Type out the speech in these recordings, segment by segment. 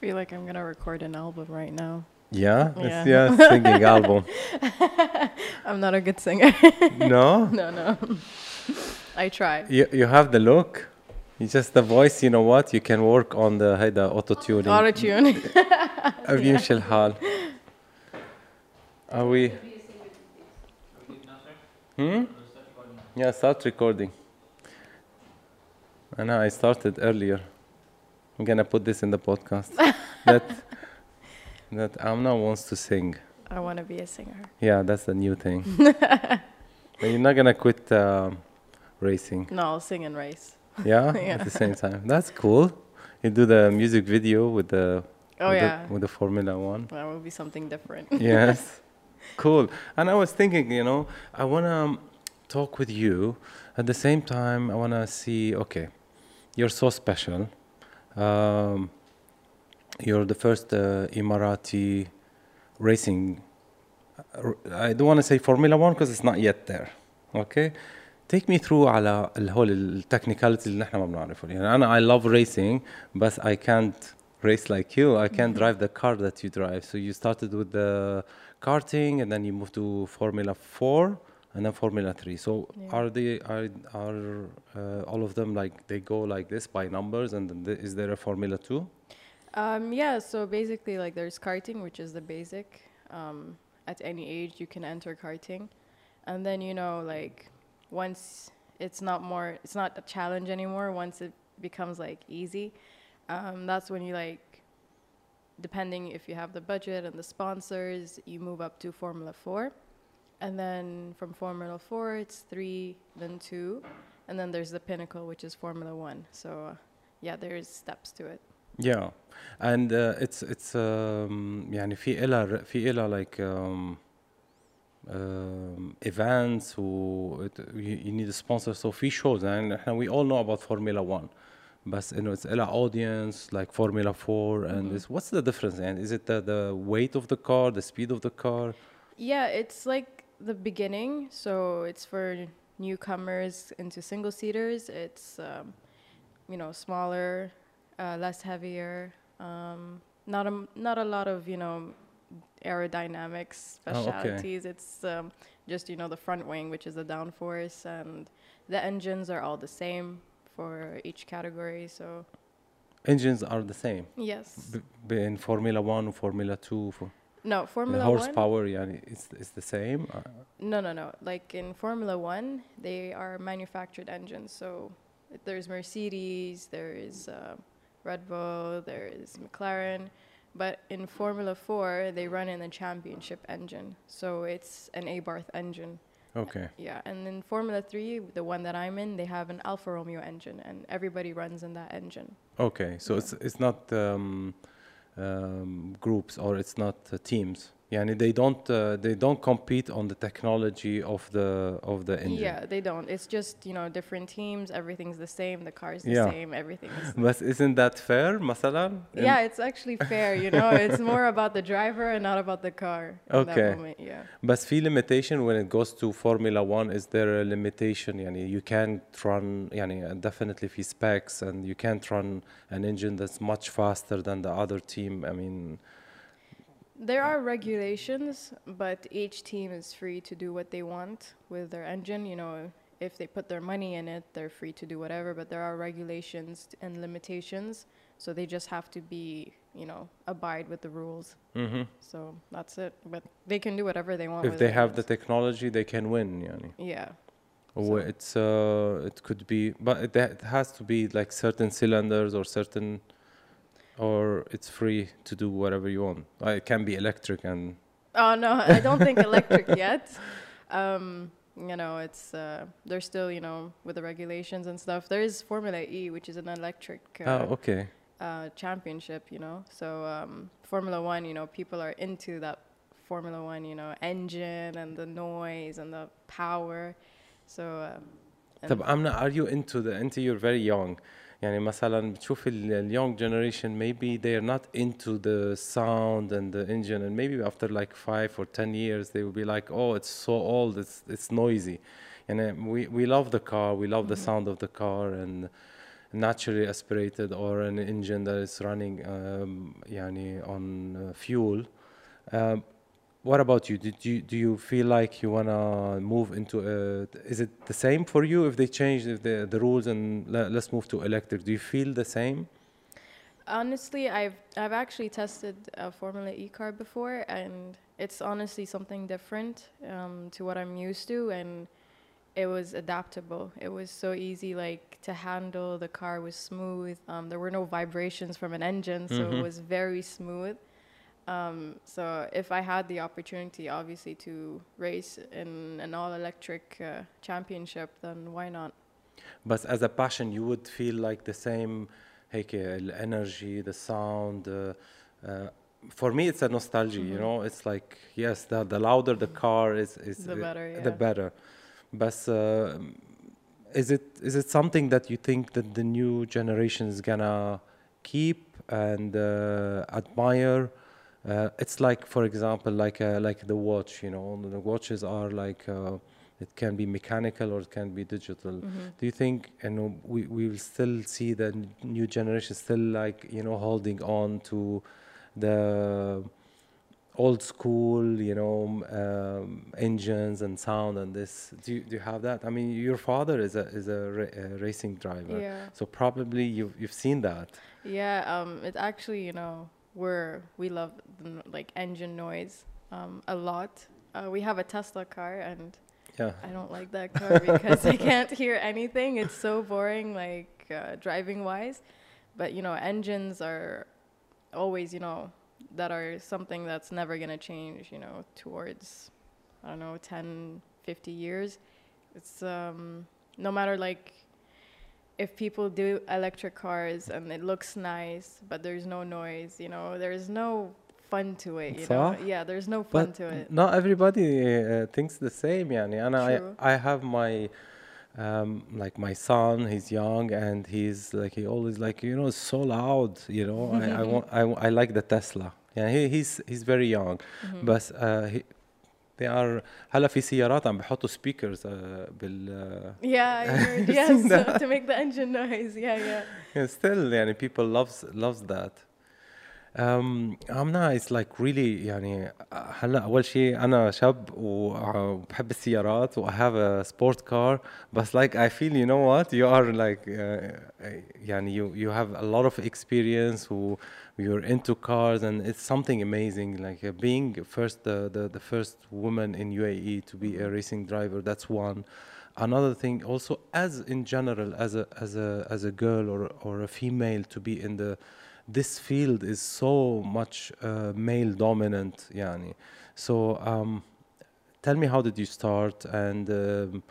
feel like I'm gonna record an album right now. Yeah, Yeah. it's yeah singing album. I'm not a good singer. No, no, no. I try. you you have the look. You just the voice. You know what? You can work on the هيدا auto tuning. Auto tune. بيمشي الحال. Are we? Hmm? Yeah, start recording. I know I started earlier. I'm gonna put this in the podcast. that that Amna wants to sing. I want to be a singer. Yeah, that's the new thing. but you're not gonna quit um racing. No, I'll sing and race. Yeah? Yeah. At the same time. That's cool. You do the music video with the Oh with yeah, the, with the Formula One. that would be something different. yes. Cool. And I was thinking, you know, I want to talk with you. At the same time, I want to see, okay, you're so special. Um, you're the first uh, Emirati racing. uh, I don't want to say Formula One because it's not yet there. Okay? Take me through على الهول التكنيكاليتي اللي نحن ما بنعرفه يعني أنا I love racing but I can't race like you I can't drive the car that you drive so you started with the karting and then you moved to Formula 4 and then Formula 3 so Yeah. are they are, are uh, all of them like they go like this by numbers and then th- is there a Formula 2 Um, yeah, so basically, like, there's karting, which is the basic. Um, at any age, you can enter karting, and then you know, like, once it's not more, it's not a challenge anymore. Once it becomes like easy, um, that's when you like, depending if you have the budget and the sponsors, you move up to Formula Four, and then from Formula Four, it's three, then two, and then there's the pinnacle, which is Formula One. So, uh, yeah, there's steps to it. Yeah, and uh, it's it's um, يعني في إلها في إلها like um, um, events و it, you, you need a sponsor so في shows يعني احنا we all know about Formula One بس إنه it's إلها audience like Formula Four and Mhm. this what's the difference and is it the, the weight of the car the speed of the car Yeah, it's like the beginning. So it's for newcomers into single seaters. It's, um, you know, smaller, uh, less heavier. Um, not a not a lot of you know aerodynamics Oh, okay. specialities. It's um, just you know the front wing, which is the downforce, and the engines are all the same for each category. So engines are the same yes, b- in Formula One or Formula Two for no, Formula the horsepower, One. Horsepower, yeah, it's, it's the same? Uh? No, no, no. Like in Formula One, they are manufactured engines. So there's Mercedes, there is uh, Red Bull, there is McLaren. But in Formula Four, they run in the championship engine. So it's an Abarth engine. Okay. Uh, yeah, and in Formula Three, the one that I'm in, they have an Alfa Romeo engine, and everybody runs in that engine. Okay, so yeah. it's it's not um, um, groups or it's not uh, teams. Yani they don't uh, they don't compete on the technology of the of the engine. Yeah, they don't. It's just you know different teams. Everything's the same. The car's the Yeah. same. Everything is But isn't that fair, مثلا? In- Yeah, it's actually fair, you know. it's more about the driver and not about the car. in Okay. That moment, yeah. But في limitation when it goes to Formula One. Is there a limitation? Yani you can't run. Yani definitely في specs, and you can't run an engine that's much faster than the other team. I mean, There are regulations, but each team is free to do what they want with their engine. You know, if they put their money in it, they're free to do whatever. But there are regulations and limitations, so they just have to be, you know, abide with the rules. mhm. So that's it. But they can do whatever they want. if they have the technology, they can win. Yani. yeah. So- it's uh, it could be, but it, it has to be like certain cylinders or certain, or it's free to do whatever you want. It can be electric and Oh no, I don't think electric yet. Um, you know, it's uh, they're still you know with the regulations and stuff. There is Formula E, which is an electric uh, oh okay, uh, championship. You know, so um, Formula One, you know, people are into that Formula One, you know, engine and the noise and the power. So. And- طب Amna, are you into the into you're very young يعني مثلا بتشوف ال ال- young generation maybe they're not into the sound and the engine and maybe after like five or ten years they will be like oh it's so old it's it's noisy and we we love the car we love the sound of the car and naturally aspirated or an engine that is running um, يعني on uh, fuel. Um, what about you? Did you do you feel like you wanna move into? A, is it the same for you if they change the the rules and let's move to electric? Do you feel the same? Honestly, I've I've actually tested a Formula E car before, and it's honestly something different um, to what I'm used to, and it was adaptable. It was so easy, like to handle. The car was smooth. Um, there were no vibrations from an engine, so Mhm. it was very smooth. Um, so if I had the opportunity, obviously, to race in an all-electric uh, championship, then why not? But as a passion, you would feel like the same, هيك energy, the sound. Uh, uh, for me, it's a nostalgia. You Mhm. know, it's like yes, the the louder the car is, is The uh, better, the yeah. better. But uh, is it is it something that you think that the new generation is gonna keep and uh, admire? Uh, it's like, for example, like uh, like the watch. You know, the watches are like uh, it can be mechanical or it can be digital. Mhm. Do you think you know we, we will still see the new generation still like you know holding on to the old school you know um, engines and sound and this? Do you, do you have that? I mean, your father is a is a, ra- a racing driver, Yeah. so probably you've you've seen that. Yeah, um, it actually, you know, we're we love the, like engine noise um, a lot. Uh, we have a Tesla car, and Yeah. I don't like that car because I can't hear anything. It's so boring, like uh, driving wise. But you know, engines are always, you know, that are something that's never gonna change. You know, towards I don't know, 10, 50 years. It's um, no matter like if people do electric cars and it looks nice, but there's no noise. You know, there's no fun to it. You know, صح؟ yeah, there's no fun But to it. not everybody uh, thinks the same يعني أنا True. I, I have my um, like my son he's young and he's like he always like you know it's so loud you know I, I want I, I like the Tesla yeah he, he's he's very young Mhm. بس uh, he, they are هلا في سيارات عم بحطوا speakers uh, بال uh, Yeah, I heard. You've yes, seen so that? to make the engine noise. Yeah, yeah. yeah, still يعني people loves loves that um, I'm nice like really يعني هلا أول شيء أنا شاب وبحب السيارات و I have a sport car بس like I feel you know what you are like uh, يعني you you have a lot of experience و you're into cars and it's something amazing like uh, being first the, the the first woman in UAE to be a racing driver that's one another thing also as in general as a as a as a girl or or a female to be in the this field is so much uh, male dominant yani. So um, tell me how did you start and um,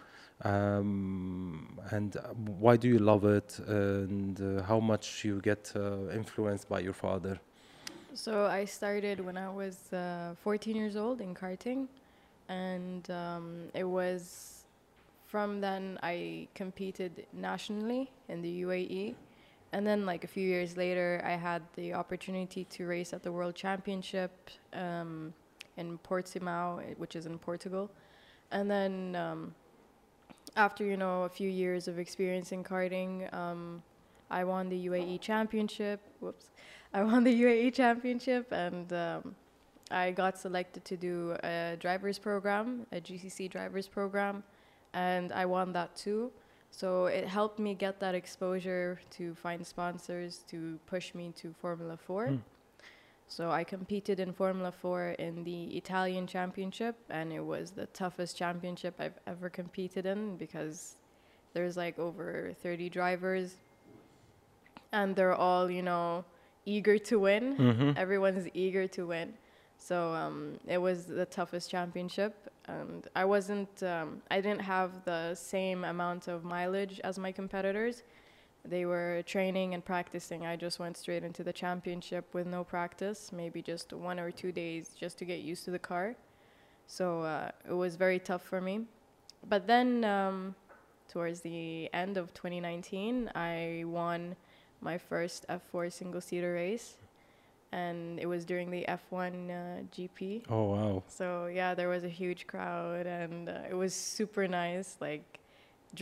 um, and why do you love it and uh, how much you get uh, influenced by your father? So I started when I was uh, 14 years old in karting, and um, it was from then I competed nationally in the UAE, and then like a few years later I had the opportunity to race at the World Championship um, in Portimao, which is in Portugal, and then um, after you know a few years of experience in karting, um, I won the UAE Championship. Whoops. I won the UAE Championship and um, I got selected to do a driver's program, a GCC driver's program, and I won that too. So it helped me get that exposure to find sponsors to push me to Formula 4. Hmm. So I competed in Formula 4 in the Italian Championship, and it was the toughest championship I've ever competed in because there's like over 30 drivers, and they're all, you know, eager to win. mm-hmm. Everyone's eager to win. So um, it was the toughest championship, and I wasn't. Um, I didn't have the same amount of mileage as my competitors. They were training and practicing. I just went straight into the championship with no practice, maybe just one or two days just to get used to the car. So uh, it was very tough for me. But then, um, towards the end of 2019, I won my first F4 single seater race, and it was during the F1 uh, GP. oh wow So yeah, there was a huge crowd, and uh, it was super nice. Like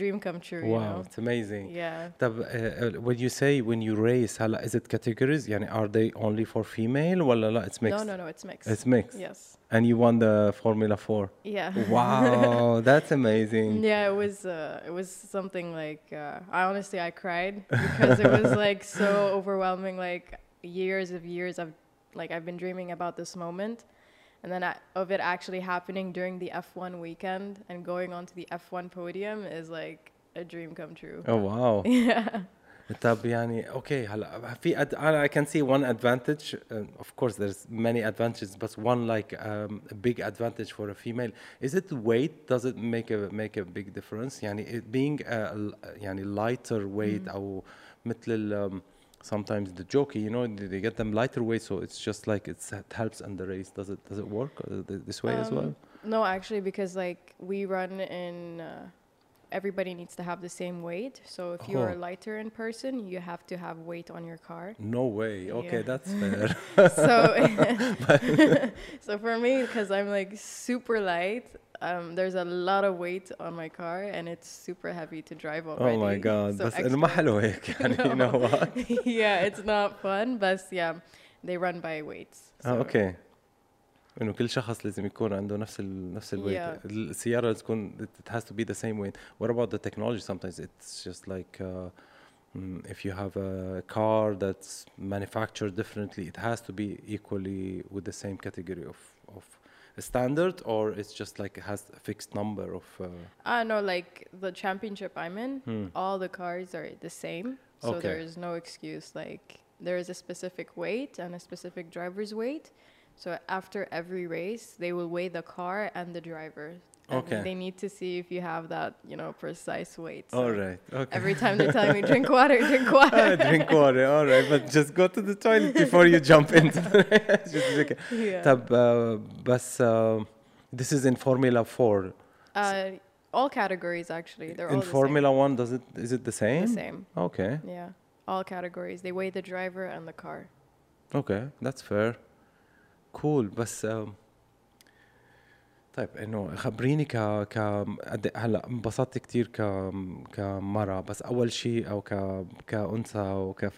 dream come true. You wow know? it's amazing Yeah. طب uh, uh, when you say when you race هلا is it categories يعني are they only for female ولا لا it's mixed No, no, no. It's mixed. it's mixed yes. and you won the Formula 4 Yeah. wow that's amazing Yeah, it was uh, it was something like uh, I honestly I cried because it was like so overwhelming. Like years of years I've like I've been dreaming about this moment, and then I, of it actually happening during the F1 weekend and going onto the F1 podium is like a dream come true. oh wow Yeah. طب يعني اوكي هلا في أد... انا I can see one advantage uh, of course there's many advantages but one like um, a big advantage for a female is it weight does it make a make a big difference يعني it being a, l- يعني lighter weight او مثل ال, um, sometimes the jockey you know they get them lighter weight so it's just like it's, it helps in the race. Does it does it work uh, this way as well? Um, No, actually, because like we run in, uh, everybody needs to have the same weight. So if you are Oh. lighter in person, you have to have weight on your car. no way okay Yeah. that's fair so so for me because i'm like super light um, there's a lot of weight on my car and it's super heavy to drive already oh my god so بس انه ما extra- حلو هيك يعني you know what yeah it's not fun but yeah they run by weights اه so- اوكي انه كل شخص لازم يكون عنده نفس ال نفس الويت Yeah. السياره لازم تكون it has to be the same weight what about the technology sometimes it's just like uh, mm, if you have a car that's manufactured differently it has to be equally with the same category of of a standard or it's just like it has a fixed number of uh, Ah, no, like the championship I'm in, Hmm. all the cars are the same. So Okay. there is no excuse. Like there is a specific weight and a specific driver's weight. So after every race, they will weigh the car and the driver. And Okay. They need to see if you have that, you know, precise weight. So all right okay Every time they're telling me drink water, drink water. Ah, drink water all right but just go to the toilet before you jump into the just okay. yeah. طب uh, بس uh, this is in Formula 4 Uh, all categories actually. They're in all the Formula One, does it is it the same. same? The same. Okay, Yeah. All categories. They weigh the driver and the car. okay, that's fair. كول cool. بس um, طيب إنه خبريني ك ك إيه هلأ انبسطت كثير ك كمرأة بس أول شيء أو ك كأنثى أو ك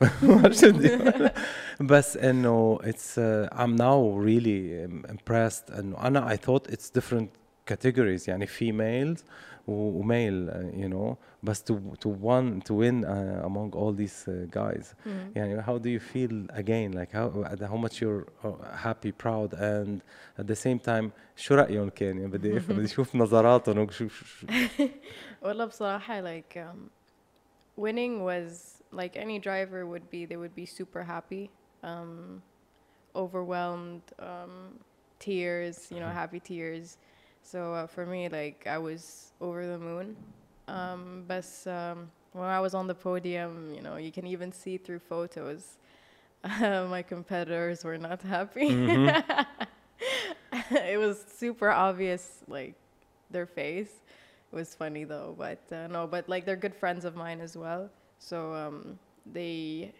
بس إنه اتس ام ناو ريلي امبرست إنه أنا اي ثوت اتس ديفرنت كاتيجوريز يعني فيميلز و و male uh, you know بس to to won to win uh, among all these uh, guys Mhm. يعني how do you feel again like how how much you're uh, happy proud and at the same time شو رأيهم كان يعني بدي افهم بدي اشوف نظراتهم وشوف شو- شو- والله بصراحة like um, winning was like any driver would be they would be super happy um, overwhelmed um, tears you know happy tears so uh, for me like I was over the moon. Um, but um, when I was on the podium you know you can even see through photos uh, my competitors were not happy. It was super obvious like their face. It was funny though but uh, no but like they're good friends of mine as well. So um, they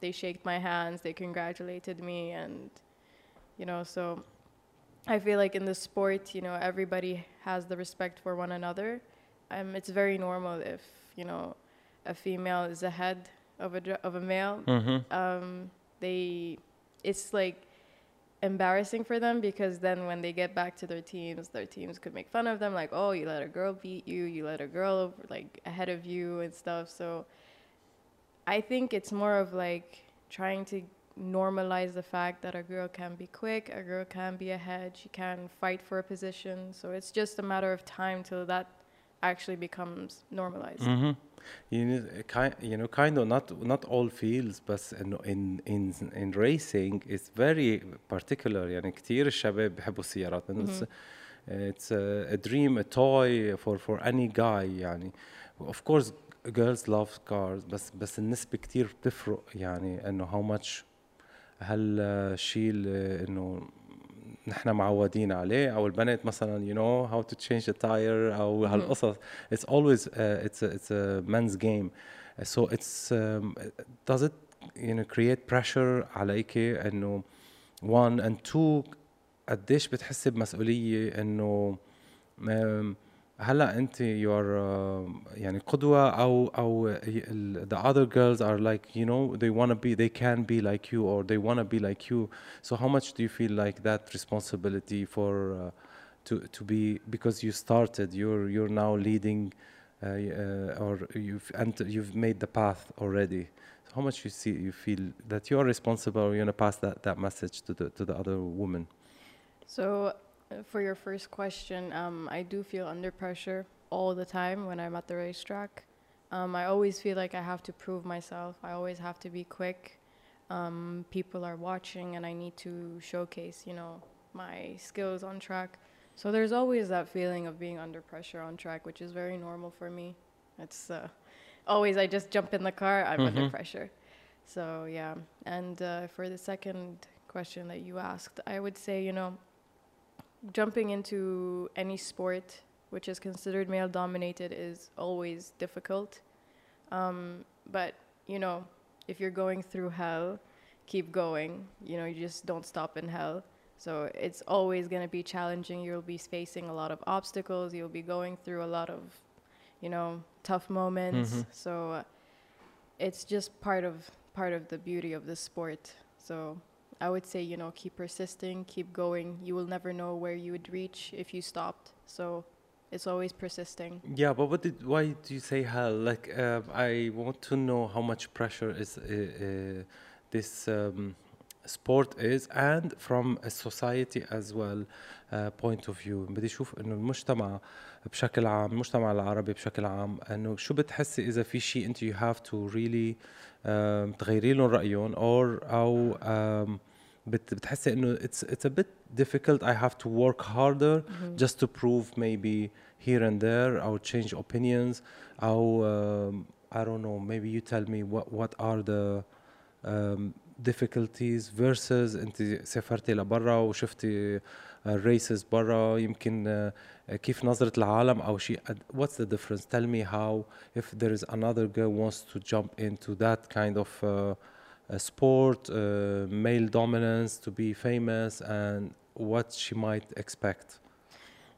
they shaked my hands they congratulated me and you know so i feel like in the sport you know everybody has the respect for one another. Um, it's very normal if you know a female is ahead of a of a male. Mhm. um, they it's like embarrassing for them because then when they get back to their teams their teams could make fun of them like oh you let a girl beat you you let a girl over, like ahead of you and stuff. So i think it's more of like trying to normalize the fact that a girl can be quick a girl can be ahead she can fight for a position so it's just a matter of time till that actually becomes normalized Mhm. You know, kind, you know, kind of not not all fields بس انه in in in racing it's very particular يعني كثير الشباب بحبوا السيارات انه it's, it's a, a dream a toy for for any guy يعني of course girls love cars بس بس النسبة كثير بتفرق يعني انه how much هالشيء اللي إنه نحن معودين عليه أو البنت مثلا يو نو هاو تو تشينج ذا تاير أو هالقصص. اتس اولويز اتس اتس مانز جيم سو اتس داز ات يو نو كرييت بريشر عليكي إنه وان اند تو قديش بتحسي بمسؤولية إنه um, هلا انت you are uh, يعني قدوة او او ال- the other girls are like you know they want to be they can be like you or they want to be like you so how much do you feel like that responsibility for uh, to to be because you started you're you're now leading uh, uh, or you've and you've made the path already so how much you see you feel that you're responsible you're going to pass that that message to the to the other women So, uh, for your first question, um, I do feel under pressure all the time when I'm at the racetrack. Um, I always feel like I have to prove myself. I always have to be quick. Um, people are watching, and I need to showcase, you know, my skills on track. So there's always that feeling of being under pressure on track, which is very normal for me. It's uh, always I just jump in the car, I'm under Mhm. pressure. So yeah, and uh, for the second question that you asked, I would say, you know, jumping into any sport which is considered male dominated is always difficult. Um, but, you know, if you're going through hell, keep going. You know, you just don't stop in hell. So it's always going to be challenging. You'll be facing a lot of obstacles. You'll be going through a lot of, you know, tough moments. Mhm. So uh, it's just part of part of the beauty of the sport. So I would say, you know, keep persisting, keep going. You will never know where you would reach if you stopped. So it's always persisting. Yeah, but what did, why do you say hell? Like, uh, I want to know how much pressure is uh, uh, this um, sport is, and from a society as well uh, point of view. بدي أشوف إنه المجتمع بشكل عام، المجتمع العربي بشكل عام، إنه شو بتحسي إذا في شيء أنت you have to really um, تغيري لهم رأيهم or أو um, بت بتحسي إنه it's it's a bit difficult. I have to work harder just to prove maybe here and there or change opinions or um, I don't know maybe you tell me what what are the um, difficulties versus انت سافرتي لبرا وشفتي races برا يمكن uh, كيف نظرة العالم او شيء what's the difference tell me how if there is another girl wants to jump into that kind of uh, a sport uh, male dominance to be famous and what she might expect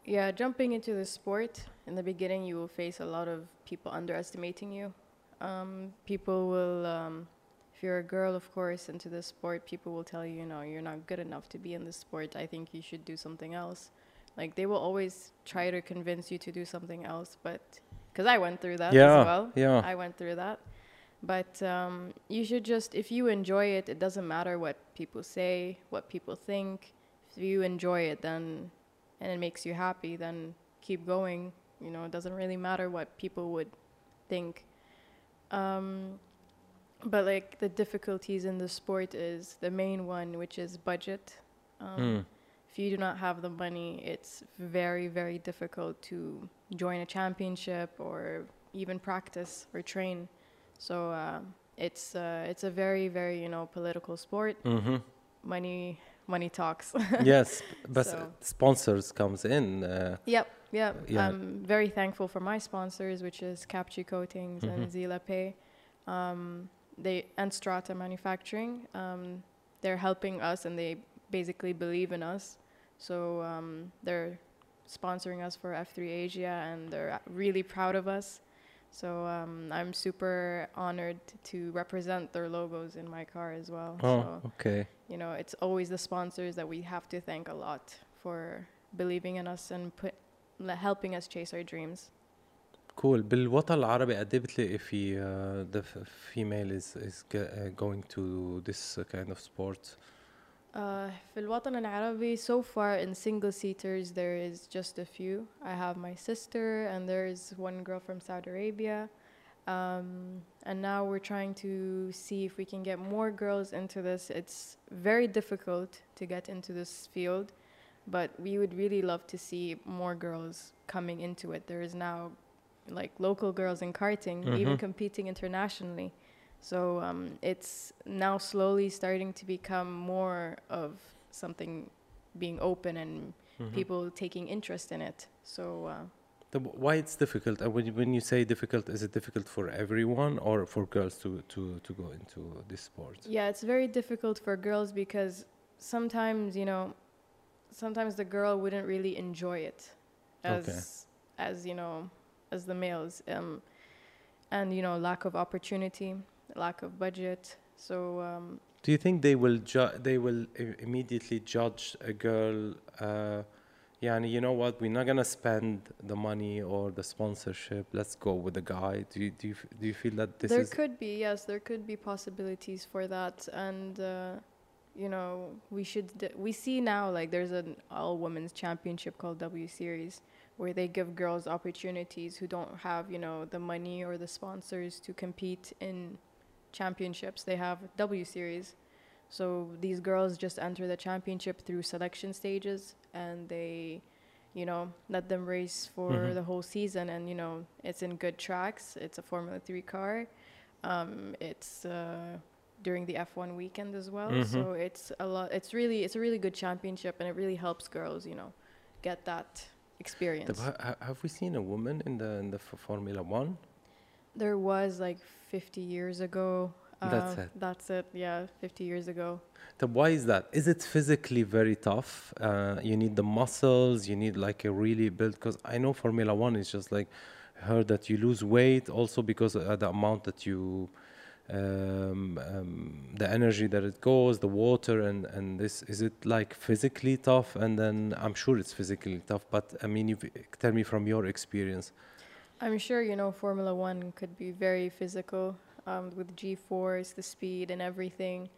Yeah, jumping into the sport, in the beginning, you will face a lot of people underestimating you. Um, people will, um, if you're a girl, of course, into the sport, people will tell you, you know, you're not good enough to be in the sport. I think you should do something else. Like, they will always try to convince you to do something else, but because I went through that Yeah, as well. yeah. I went through that. But um, you should just, if you enjoy it, it doesn't matter what people say, what people think. If you enjoy it, then and it makes you happy, then keep going. You know, it doesn't really matter what people would think. Um, but like the difficulties in the sport is the main one, which is budget. Um, Mm. If you do not have the money, it's very, very difficult to join a championship or even practice or train. So uh, it's uh, it's a very, very you know political sport. Mhm. Money, money talks. yes but So- sponsors comes in uh, Yep, yep. Yeah. I'm very thankful for my sponsors, which is Capchi Coatings Mhm. and Zila Pay. Um, they and Strata Manufacturing. Um, they're helping us, and they basically believe in us. So um, they're sponsoring us for F3 Asia, and they're really proud of us. So um, I'm super honored to represent their logos in my car as well. oh So okay you know, it's always the sponsors that we have to thank a lot for believing in us and put, le- helping us chase our dreams. cool بالوطن العربي قد ايه بتلاقي في uh, the f- female is is g- uh, going to this kind of sport Uh, في الوطن العربي, so far in single seaters, there is just a few. I have my sister, and there is one girl from Saudi Arabia. Um, and now we're trying to see if we can get more girls into this. It's very difficult to get into this field, but we would really love to see more girls coming into it. There is now like local girls in karting, even Mhm. competing internationally. So um, it's now slowly starting to become more of something being open and Mhm. people taking interest in it. So uh, The, why it's difficult? And when you, when you say difficult, is it difficult for everyone or for girls to, to, to go into this sport? yeah, it's very difficult for girls because sometimes you know, sometimes the girl wouldn't really enjoy it as Okay. as you know as the males um, and you know lack of opportunity lack of budget so um, Do you think they will ju- they will immediately judge a girl? Uh, yeah, and you know what? We're not gonna spend the money or the sponsorship. Let's go with the guy. Do you do you, f- do you feel that this there could be yes there could be possibilities for that and uh, you know we should d- we see now like there's an all women's championship called w series where they give girls opportunities who don't have you know the money or the sponsors to compete in championships. They have w series. So these girls just enter the championship through selection stages and they you know let them race for Mhm. the whole season. And you know it's in good tracks. It's a formula 3 car. Um, it's uh, during the f1 weekend as well. Mhm. so it's a lot it's really it's a really good championship and it really helps girls you know get that experience. The- ha- ha- have we seen a woman in the in the Formula One? There was like 50 years ago That's uh, it. that's it yeah 50 years ago The, why is that? Is it physically very tough? Uh, you need the muscles. You need like a really built. Because I know Formula One is just like heard that you lose weight also because uh, the amount that you, um, um, the energy that it goes, the water, and and this is it like physically tough? And then I'm sure it's physically tough. But I mean, you tell me from your experience. I'm sure you know Formula One could be very physical um, with G-force, the speed, and everything.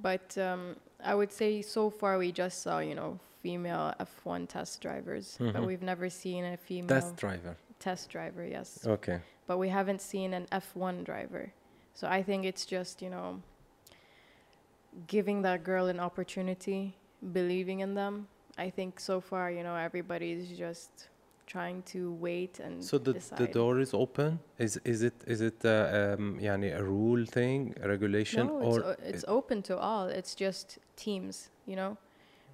But um, I would say so far we just saw you know female F1 test drivers, but Mhm. we've never seen a female Test driver. test driver. Yes, Okay. but we haven't seen an F1 driver. So I think it's just you know giving that girl an opportunity, believing in them. I think so far you know everybody's just trying to wait and so the, the door is open? Is is it is it uh, um, yani a rule thing a regulation no, or it's, it's open to all. It's just teams you know?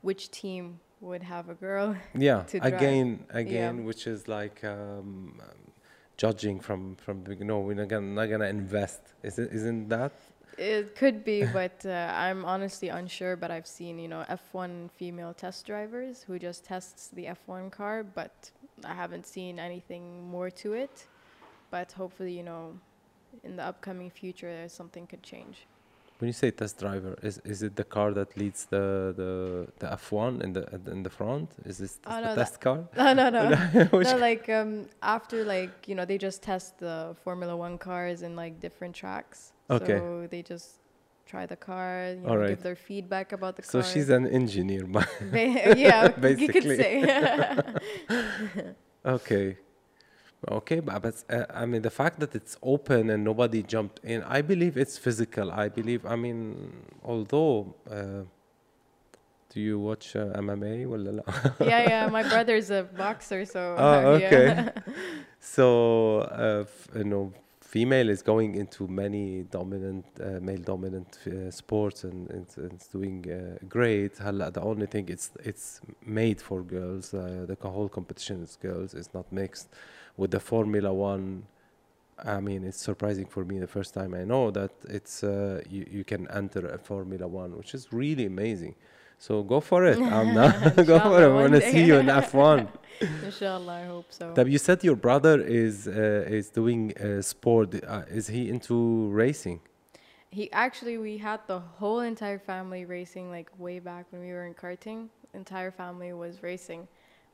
Which team would have a girl yeah again again yeah. which is like um, um, judging from from you know we're not gonna, not gonna invest. Isn't isn't that? It could be, but uh, I'm honestly unsure. But I've seen, you know, F1 female test drivers who just tests the F1 car, but I haven't seen anything more to it. But hopefully, you know, in the upcoming future, something could change. When you say test driver, is is it the car that leads the the, the F1 in the in the front? Is this Oh, the no, that- test car? No, no, no. No, like um, after like you know they just test the Formula One cars in like different tracks. Okay. So they just try the car, you know, Alright. give their feedback about the so car. So she's an engineer, but Ba- yeah, you basically. could say. Okay. Okay, but, uh, I mean, the fact that it's open and nobody jumped in, I believe it's physical. I believe, I mean, although, uh, do you watch uh, MMA? Well, yeah, yeah. My brother's a boxer, so. Oh, yeah. okay. so, uh, f- you know, female is going into many dominant, uh, male dominant uh, sports and it's, it's doing uh, great. هلا the only thing it's it's made for girls. Uh, the co- whole competition is girls. It's not mixed. With the Formula One, I mean, it's surprising for me the first time I know that it's uh, you, you can enter a Formula One, which is really amazing. So go for it. I'm not go for it. I want to see you in F1. Inshallah, I hope so. Tab, you said your brother is uh, is doing uh, sport. Uh, is he into racing? He actually, we had the whole entire family racing like way back when we were in karting. Entire family was racing,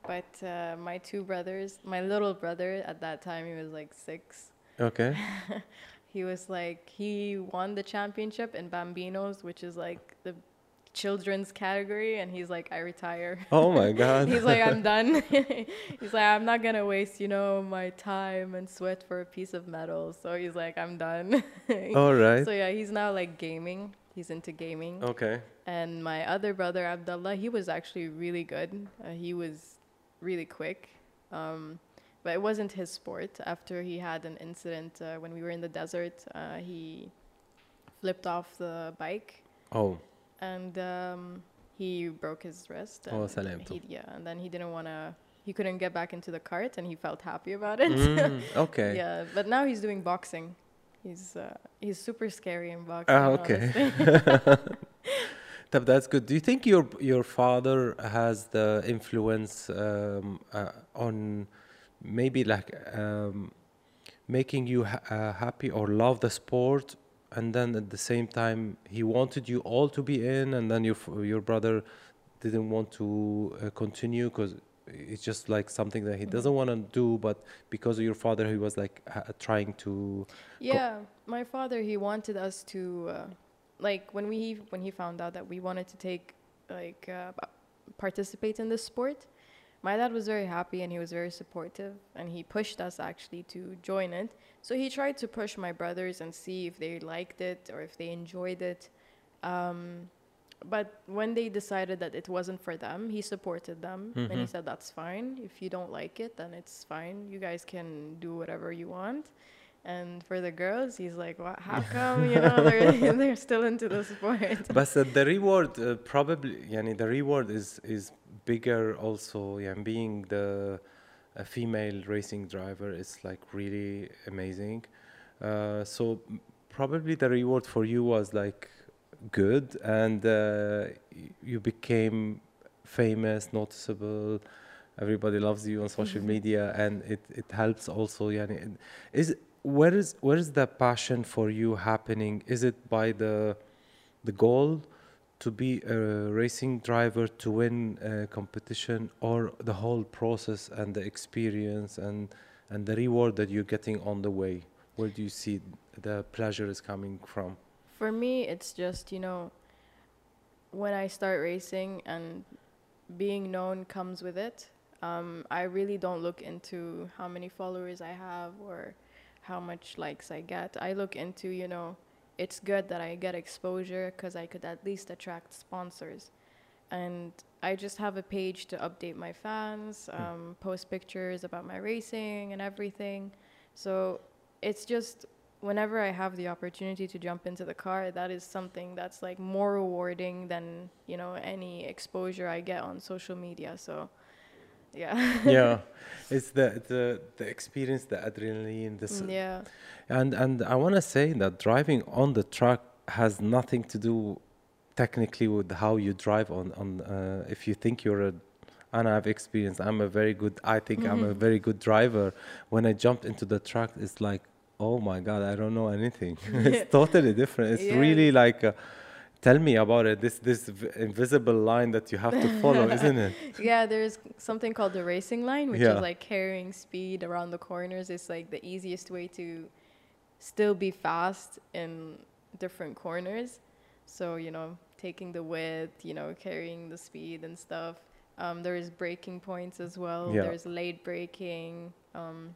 but uh, my two brothers, my little brother at that time, he was like six. Okay. He was like he won the championship in Bambinos, which is like the children's category, and he's like, I retire. Oh my God. he's like, I'm done. he's like, I'm not gonna waste, you know, my time and sweat for a piece of metal. So he's like, I'm done. All right. So yeah, he's now like gaming. He's into gaming. Okay. And my other brother Abdullah, he was actually really good. Uh, he was really quick. Um, but it wasn't his sport. After he had an incident uh, when we were in the desert, uh, he flipped off the bike Oh and um, he broke his wrist. Oh, he, yeah, and then he didn't want to. He couldn't get back into the cart, and he felt happy about it. Mm, okay. yeah, but now he's doing boxing. He's uh, he's super scary in boxing. Ah, okay. that's good. Do you think your your father has the influence um, uh, on maybe like um, making you ha- uh, happy or love the sport and then at the same time he wanted you all to be in and then your your brother didn't want to uh, continue because it's just like something that he Mhm. doesn't want to do but because of your father he was like ha- trying to Yeah, my father he wanted us to uh, like when we when he found out that we wanted to take like uh, participate in this sport. My dad was very happy and he was very supportive and he pushed us actually to join it. So he tried to push my brothers and see if they liked it or if they enjoyed it. Um, but when they decided that it wasn't for them, he supported them and he Mhm. said, "That's fine. If you don't like it, then it's fine. You guys can do whatever you want." And for the girls, he's like, "What? How come? You know, they're they're still into the sport." but uh, the reward uh, probably yani the reward is is bigger also yeah being the a female racing driver is like really amazing uh, so probably the reward for you was like good and uh, you became famous noticeable everybody loves you on social media and it, it helps also yani is where is where is the passion for you happening? Is it by the the goal to be a racing driver to win a competition or the whole process and the experience and and the reward that you're getting on the way? Where do you see the pleasure is coming from? For me, it's just, you know, when I start racing and being known comes with it, um, I really don't look into how many followers I have or how much likes I get. I look into, you know, it's good that I get exposure because I could at least attract sponsors. And I just have a page to update my fans, um, post pictures about my racing and everything. So it's just whenever I have the opportunity to jump into the car, that is something that's like more rewarding than you know any exposure I get on social media. So, yeah, yeah. It's the the the experience the adrenaline this yeah, and and i want to say that driving on the track has nothing to do technically with how you drive on on uh, if you think you're a and I've experienced I'm a very good I think I'm a Mhm. very good driver. When I jumped into the track it's like oh my god I don't know anything. It's totally different. It's Yeah. really like uh, tell me about it this this v- invisible line that you have to follow isn't it yeah. There's something called the racing line, which Yeah. is like carrying speed around the corners. It's like the easiest way to still be fast in different corners. So you know, taking the width, you know, carrying the speed and stuff. Um, there is braking points as well. Yeah. There's late braking. Um,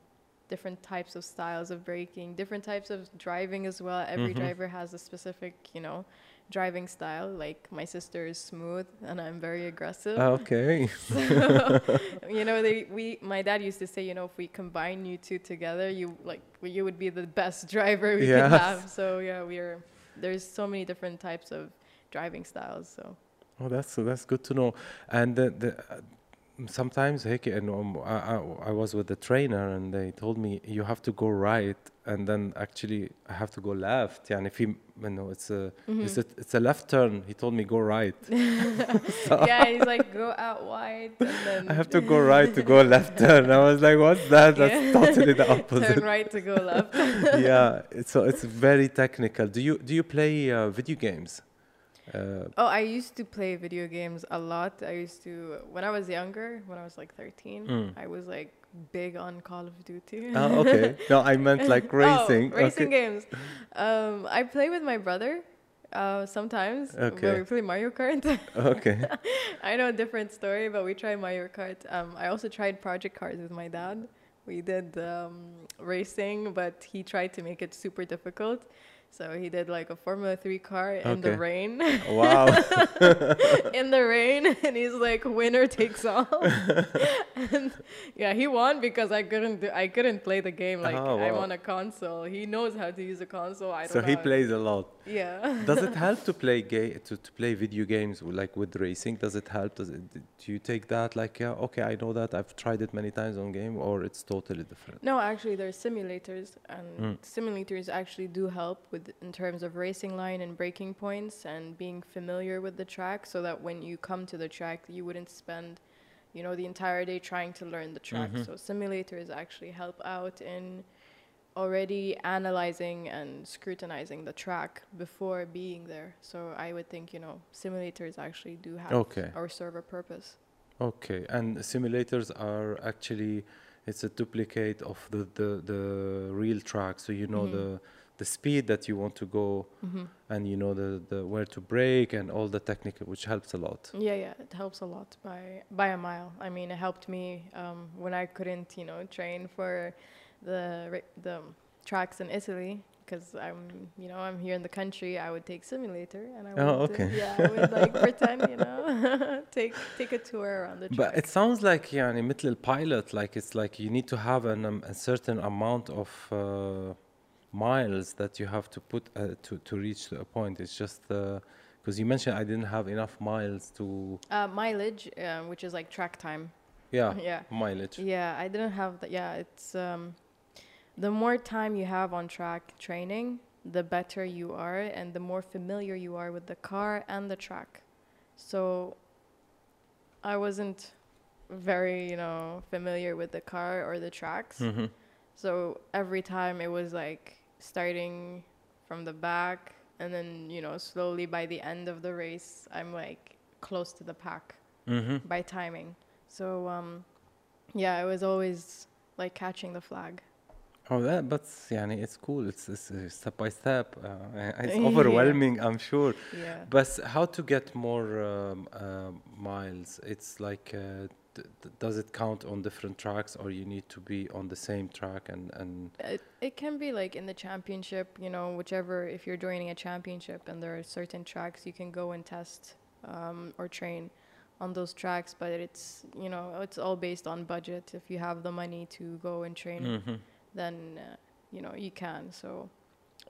different types of styles of braking, different types of driving as well. Every Mhm. driver has a specific, you know, driving style. Like my sister is smooth and I'm very aggressive. okay So, you know, they we my dad used to say, you know, if we combine you two together, you like you would be the best driver we Yes. could have. So yeah, we're there's so many different types of driving styles. So Oh, that's that's good to know. And the, the, uh, sometimes هيك إنه um, I, I, I was with the trainer and they told me you have to go right and then actually I have to go left. يعني في إنه it's a it's a it's a left turn. He told me go right. yeah, he's like go out wide and then I have to go right to go left turn. I was like, what's that? That's Yeah. totally the turn opposite. right to go left. yeah, it's, so it's very technical. Do you do you play uh, video games? Uh, Oh, I used to play video games a lot. I used to when I was younger, when I was like 13, Mm. I was like big on Call of Duty. oh, okay. No, I meant like racing. Oh, racing okay. games. Um, I play with my brother uh, sometimes. Okay. We play Mario Kart. Okay. I know a different story, but we tried Mario Kart. Um, I also tried Project Cars with my dad. We did um, racing, but he tried to make it super difficult. So he did like a Formula 3 car in the rain. Wow. in the rain and he's like winner takes all and yeah he won because i couldn't do, i couldn't play the game like Oh, i'm on a console he knows how to use a console i don't so know he plays a lot. yeah Does it help to play ga- to, to play video games like with racing? Does it help? Does it, do you take that like yeah, okay, I know that I've tried it many times on game, or it's totally different? no actually there's simulators and Mm. simulators actually do help with in terms of racing line and braking points and being familiar with the track so that when you come to the track you wouldn't spend you know, the entire day trying to learn the track. So simulators actually help out in already analyzing and scrutinizing the track before being there. So I would think, you know, simulators actually do have Okay. or serve a purpose. Okay, and simulators are actually it's a duplicate of the the, the real track, so you know Mhm. the the speed that you want to go mm-hmm. and you know the, the where to brake and all the technical which helps a lot yeah yeah it helps a lot by by a mile i mean it helped me um, when i couldn't you know train for the the tracks in italy because I'm, you know, I'm here in the country. I would take simulator, and I oh, would, okay. yeah, I would like pretend, you know, take take a tour around the. Track. But it sounds like يعني مثل pilot, like it's like you need to have an um, a certain amount of uh, miles that you have to put uh, to to reach a point. It's just because you mentioned I didn't have enough miles to uh, mileage, um, which is like track time. yeah, Yeah. mileage. Yeah, I didn't have that. Yeah, it's um, the more time you have on track training, the better you are, and the more familiar you are with the car and the track. So, I wasn't very, you know, familiar with the car or the tracks. hmm So every time it was like starting from the back, and then you know, slowly by the end of the race, I'm like close to the pack hmm by timing. So um, yeah, I was always like catching the flag. Oh, that, but يعني it's cool. It's, it's uh, step by step. Uh, it's Yeah. overwhelming, I'm sure. Yeah. But how to get more um, uh, miles? It's like, uh, d- d- does it count on different tracks, or you need to be on the same track? And and It, it can be like in the championship, you know, whichever, if you're joining a championship and there are certain tracks, you can go and test um, or train on those tracks, but it's, you know, it's all based on budget. If you have the money to go and train, Mhm. then, uh, you know, you can. So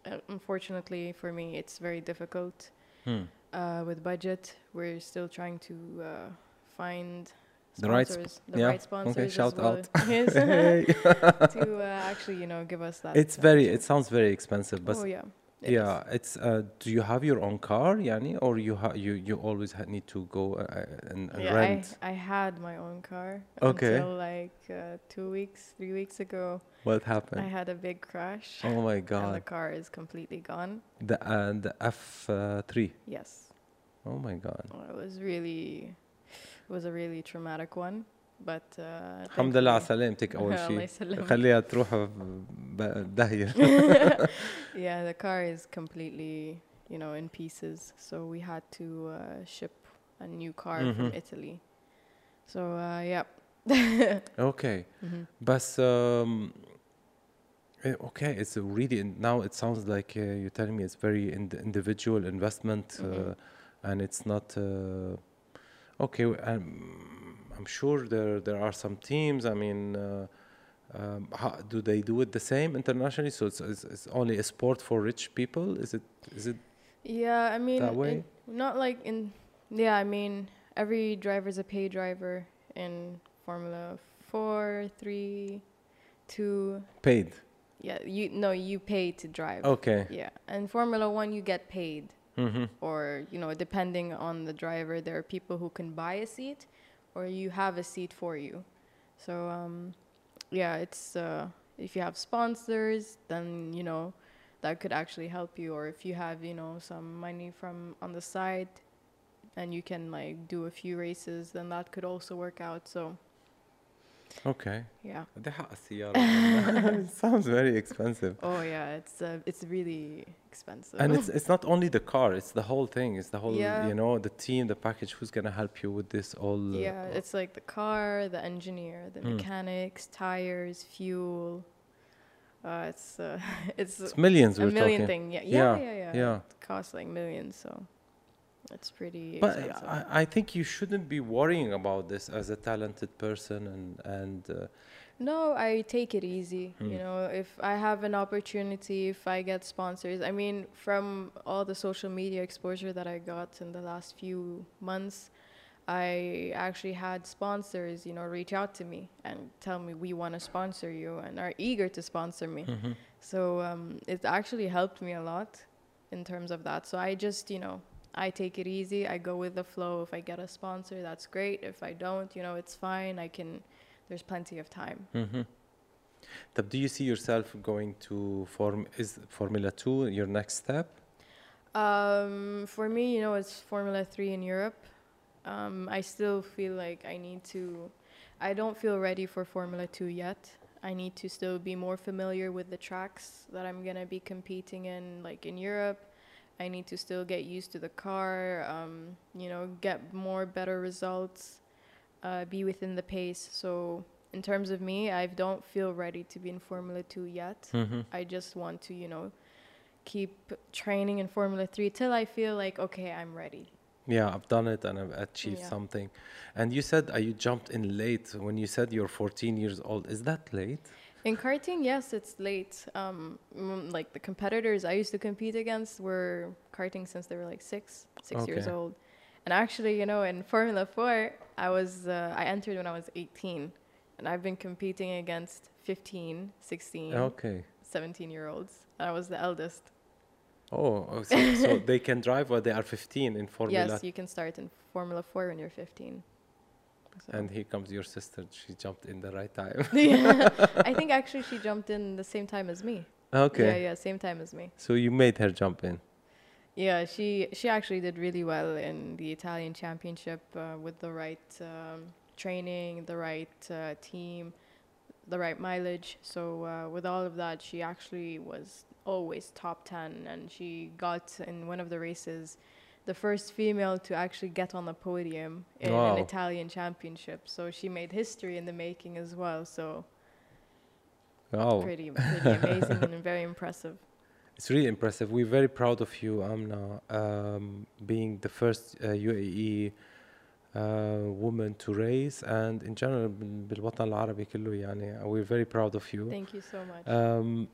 uh, unfortunately for me, it's very difficult Hmm. uh, with budget. We're still trying to uh, find The right sp- sponsors, the yeah, right sponsors, okay, shout well, out. to uh, actually, you know, give us that. it's uh, very. It sounds very expensive, but oh yeah. it is. yeah, it's. Uh, do you have your own car, Yani, or you ha- you you always ha- need to go uh, and, and Yeah, rent? I, I had my own car Okay. until like uh, two weeks, three weeks ago. What happened? I had a big crash, oh my and the car is completely gone. The uh, the F uh, three. Yes, Oh my God! Well, it was really, it was a really traumatic one. But uh, الحمد لله على thankfully- سلامتك أول الله شيء. يسلمك. خليها تروح ب- داهية. yeah, the car is completely, you know, in pieces. So we had to uh, ship a new car from Mhm. Italy. So uh, yeah. Okay. Mhm. But um, eh, okay, it's a really now it sounds like uh, you're telling me it's very ind- individual investment, uh, Mhm. and it's not uh, okay. w- Um, I'm sure there there are some teams. I mean, uh, um, how, do they do it the same internationally? So it's, it's, it's only a sport for rich people. Is it is it Yeah, I mean, That way? in- not like in. Yeah, I mean, every driver is a pay driver in Formula Four, Three, Two. paid? Yeah, you no, you pay to drive. Okay. Yeah, and Formula One, you get paid. Mm-hmm. or you know depending on the driver there are people who can buy a seat or you have a seat for you. So um, yeah it's uh, if you have sponsors then you know that could actually help you. Or if you have you know some money from on the side and you can like do a few races then that could also work out. So Okay. Yeah. sounds very expensive. Oh yeah, it's uh, it's really expensive. And it's it's not only the car; it's the whole thing. It's the whole yeah. you know the team, the package. Who's gonna help you with this all? Uh, yeah, it's like the car, the engineer, the hmm. mechanics, tires, fuel. Uh, it's, uh, it's, it's millions. A 1000000 thing. Yeah. Yeah, yeah, yeah, yeah. It costs like millions. So it's pretty but. I, I think you shouldn't be worrying about this as a talented person and and uh, no, I take it easy. Mm. You know, if I have an opportunity, if I get sponsors, I mean, from all the social media exposure that I got in the last few months, I actually had sponsors, you know, reach out to me and tell me we want to sponsor you and are eager to sponsor me. mhm. So um, it actually helped me a lot in terms of that. So I just, you know, I take it easy. I go with the flow. If I get a sponsor, that's great. If I don't, you know, it's fine. I can. There's plenty of time. Mm-hmm. do you see yourself going to form is Formula 2 your next step? Um, for me, you know, it's Formula Three in Europe. Um, I still feel like I need to. I don't feel ready for Formula Two yet. I need to still be more familiar with the tracks that I'm gonna be competing in, like in Europe. I need to still get used to the car. Um, you know, get more better results. Uh, be within the pace. So in terms of me, I don't feel ready to be in Formula Two yet. Mm-hmm. I just want to, you know, keep training in Formula 3 till I feel like, okay, I'm ready. Yeah, I've done it and I've achieved Yeah. something. And you said uh, you jumped in late when you said you're 14 years old. Is that late? In karting, yes, it's late. Um, like the competitors I used to compete against were karting since they were like six, six years Okay. old. And actually, you know, in Formula 4, I was, uh, I entered when I was 18. And I've been competing against 15, 16, Okay. 17 year olds. I was the eldest. Oh, oh, so, so they can drive while they are 15 in Formula. Yes, you can start in Formula 4 when you're 15. So- And here comes your sister. She jumped in the right time. yeah. I think actually she jumped in the same time as me. okay. Yeah, yeah, same time as me. So you made her jump in. Yeah, she she actually did really well in the Italian championship uh, with the right um, training, the right uh, team, the right mileage. So uh, with all of that, she actually was always top 10 and she got in one of the races the first female to actually get on the podium in Wow. an Italian championship. So she made history in the making as well. So Wow. pretty pretty amazing and very impressive. It's really impressive. We're very proud of you, Amna, um, being the first uh, UAE uh, woman to race and in general بال- بالوطن العربي كله يعني we're very proud of you. Thank you so much. Um,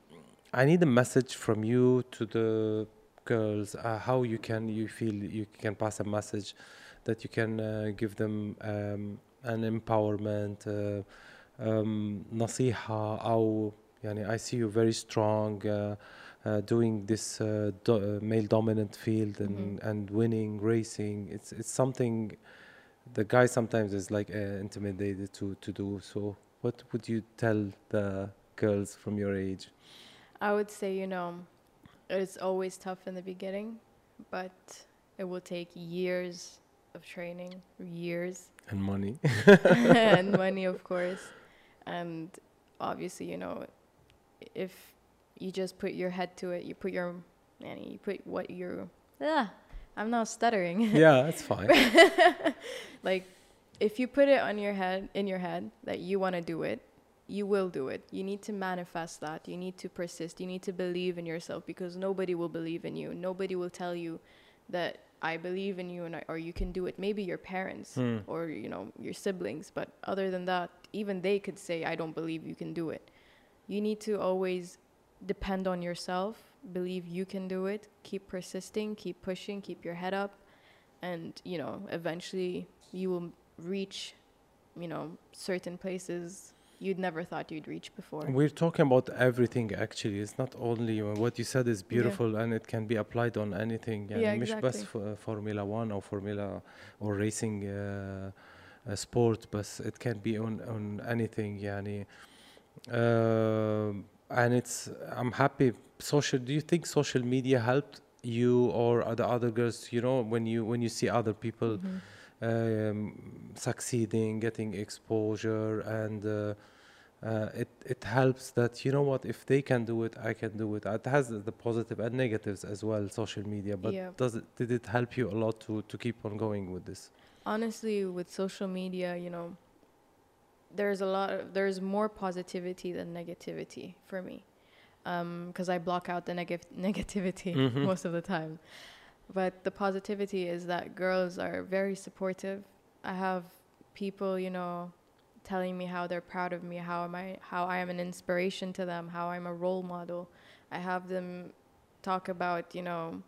I need a message from you to the girls. Uh, how you can you feel you can pass a message that you can uh, give them um, an empowerment, uh, um, نصيحة أو يعني I see you very strong. Uh, uh, doing this uh, do, uh, male dominant field and, Mhm. and winning racing it's it's something the guy sometimes is like uh, intimidated to to do so what would you tell the girls from your age I would say, you know, it's always tough in the beginning, but it will take years of training, years, and money and money, of course. And obviously, you know, if you just put your head to it, you put your, and you put what you're, ah, I'm not stuttering. yeah that's fine like if you put it on your head in your head that you want to do it you will do it. You need to manifest that. You need to persist. You need to believe in yourself because nobody will believe in you. Nobody will tell you that i believe in you and I, or you can do it. Maybe your parents Hmm. or you know your siblings but other than that even they could say i don't believe you can do it. You need to always depend on yourself believe you can do it keep persisting keep pushing keep your head up and you know eventually you will reach you know certain places you'd never thought you'd reach before we're talking about everything actually it's not only uh, what you said is beautiful and it can be applied on anything يعني Yeah, مش بس exactly. ف- Formula 1 or Formula or racing uh, uh, sport بس it can be on on anything يعني um, and it's I'm happy social do you think social media helped you or the other girls you know when you when you see other people Mhm. um, succeeding, getting exposure, and uh, uh, it it helps that you know what if they can do it, I can do it. It has the positive and negatives as well, social media. But Yeah. does it did it help you a lot to to keep on going with this? honestly with social media you know there's a lot of there's more positivity than negativity for me because i block out the neg- negativity Mhm. most of the time but the positivity is that girls are very supportive i have people you know telling me how they're proud of me how am i how i am an inspiration to them how i'm a role model i have them talk about you know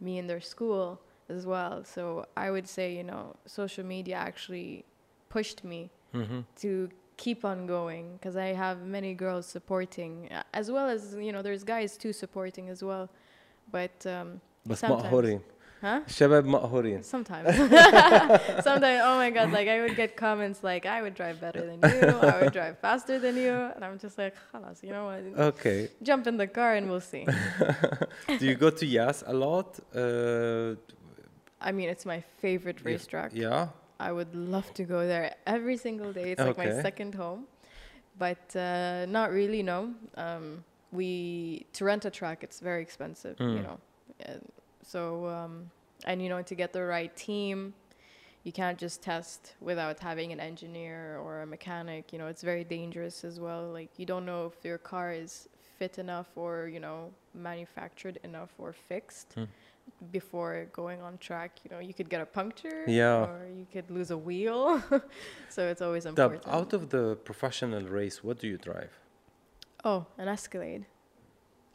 me in their school as well so i would say you know social media actually pushed me Mm-hmm. to keep on going because I have many girls supporting, as well as you know, there's guys too supporting as well. But um, بس Sometimes. مقهورين Huh? الشباب مقهورين Sometimes. Sometimes, oh my god, like I would get comments like, I would drive better than you, I would drive faster than you. And I'm just like, خلاص, you know what? okay Jump in the car and we'll see. do you go to Yas a lot uh, I mean, it's my favorite Yeah. racetrack. yeah I would love to go there every single day. It's like my Okay. second home. But uh, not really, no. Um, we to rent a track, it's very expensive, you Mm. know. And so um, and you know to get the right team, you can't just test without having an engineer or a mechanic. You know, it's very dangerous as well. Like you don't know if your car is fit enough or you know manufactured enough or fixed Hmm. before going on track. You know, you could get a puncture, Yeah. or you could lose a wheel. so it's always important. out of the professional race what do you drive oh, an Escalade,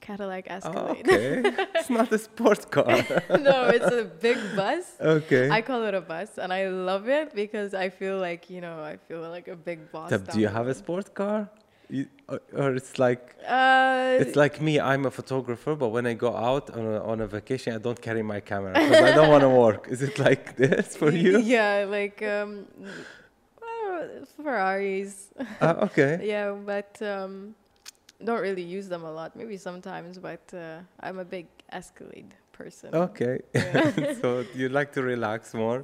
Cadillac oh, Escalade. okay it's not a sports car no, it's a big bus. okay I call it a bus, and I love it because I feel like you know I feel like a big boss. down do you have a road. sport car you, or, or it's like Uh, It's like me, I'm a photographer, but when I go out on a, on a vacation, I don't carry my camera because I don't want to work. Is it like this for you? Yeah, like um, uh, Ferraris. Uh, okay. yeah, but um, don't really use them a lot. Maybe sometimes, but uh, I'm a big Escalade person. Okay. Yeah. so you like to relax more.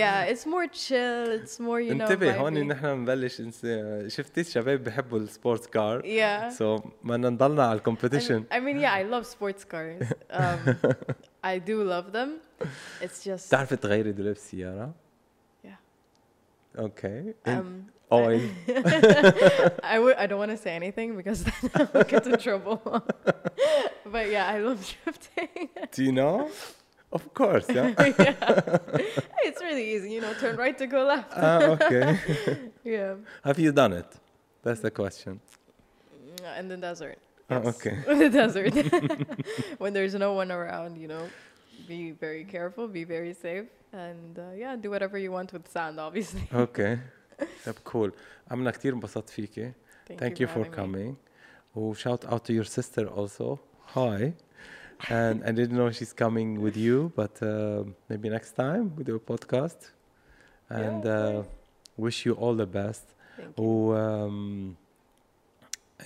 yeah, it's more chill. It's more you know. انتبه هون vibey. نحن بنبلش نس- شفتي الشباب بحبوا السبورتس كار Yeah. سو بدنا نضلنا على I mean, الكومبيتيشن I mean, yeah, I love sports cars. Um, I do love them. It's just بتعرفي تغيري دولاب السيارة؟ Yeah. اوكي um, oil. I, I, w- I don't want to say anything because then I'll get in trouble. but yeah, I love drifting. Do you know? Of course, yeah. yeah. It's really easy, you know, turn right to go left. ah, okay. yeah. Have you done it? That's the question. In the desert. Ah, yes. Oh, okay. In the desert. when there's no one around, you know, be very careful, be very safe, and uh, yeah, do whatever you want with sand, obviously. Okay. طب cool. أنا كتير انبسطت فيكي. Thank, Thank you for having me. coming. Oh, shout out to your sister also. Hi. And I didn't know she's coming with you, but uh, maybe next time we do a podcast. And Yeah, uh, wish you all the best. Thank you. Oh, um,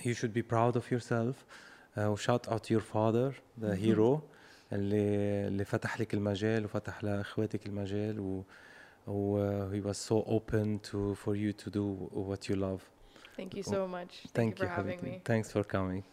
you should be proud of yourself. Uh, shout out to your father, the Mhm. hero, اللي اللي فتح لك المجال وفتح لاخواتك المجال و Oh, uh, he was so open to for you to do what you love. Thank you so much. Thank, Thank you for having me. Thanks for coming.